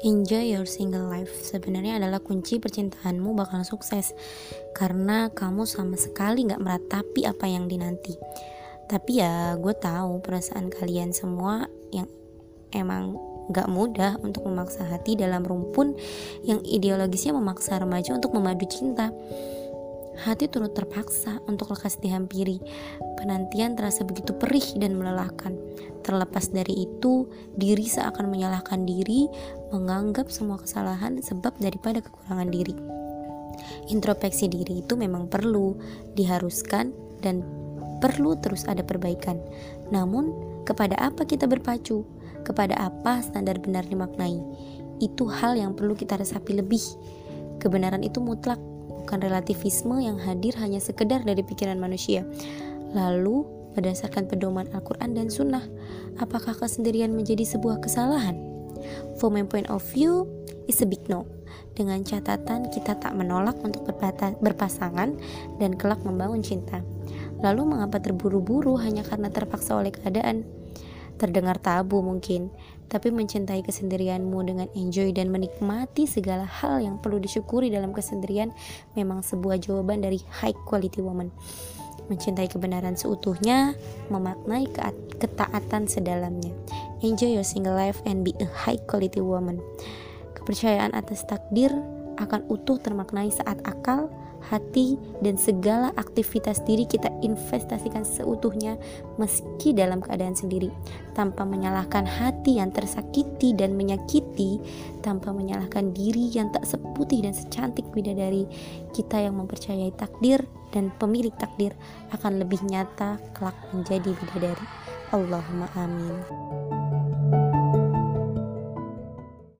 Enjoy your single life sebenarnya adalah kunci percintaanmu bakal sukses karena kamu sama sekali gak meratapi apa yang dinanti. Tapi ya gue tahu perasaan kalian semua yang emang gak mudah untuk memaksa hati dalam rumpun yang ideologisnya memaksa remaja untuk memadu cinta. Hati turut terpaksa untuk lekas dihampiri. Penantian terasa begitu perih dan melelahkan. Terlepas dari itu, diri seakan menyalahkan diri, menganggap semua kesalahan sebab daripada kekurangan diri. Introspeksi diri itu memang perlu, diharuskan, dan perlu terus ada perbaikan. Namun, kepada apa kita berpacu? Kepada apa standar benar dimaknai? Itu hal yang perlu kita resapi lebih. Kebenaran itu mutlak, bukan relativisme yang hadir hanya sekedar dari pikiran manusia. Lalu, berdasarkan pedoman Al-Quran dan Sunnah. Apakah kesendirian menjadi sebuah kesalahan? From my point of view, is a big no. Dengan catatan kita tak menolak untuk berpasangan dan kelak membangun cinta. Lalu mengapa terburu-buru hanya karena terpaksa oleh keadaan? Terdengar tabu mungkin, tapi mencintai kesendirianmu dengan enjoy dan menikmati segala hal yang perlu disyukuri dalam kesendirian memang sebuah jawaban dari high quality woman mencintai kebenaran seutuhnya, memaknai ketaatan sedalamnya. Enjoy your single life and be a high quality woman. Kepercayaan atas takdir akan utuh termaknai saat akal, hati, dan segala aktivitas diri kita investasikan seutuhnya meski dalam keadaan sendiri. Tanpa menyalahkan hati yang tersakiti dan menyakiti tanpa menyalahkan diri yang tak seputih dan secantik bidadari kita yang mempercayai takdir dan pemilik takdir akan lebih nyata kelak menjadi bidadari. Allahumma amin